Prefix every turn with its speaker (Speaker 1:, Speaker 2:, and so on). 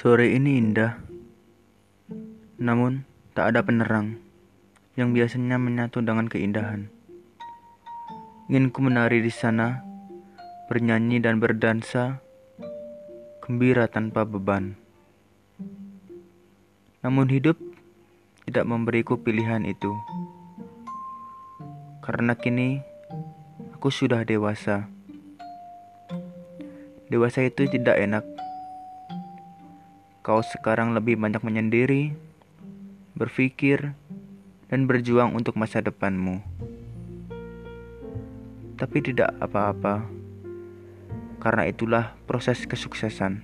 Speaker 1: Sore ini indah, namun tak ada penerang yang biasanya menyatu dengan keindahan. Ingin ku menari di sana, bernyanyi dan berdansa, gembira tanpa beban. Namun hidup tidak memberiku pilihan itu. Karena kini aku sudah dewasa. Dewasa itu tidak enak. Kau sekarang lebih banyak menyendiri, berpikir, dan berjuang untuk masa depanmu. Tapi tidak apa-apa, karena itulah proses kesuksesan.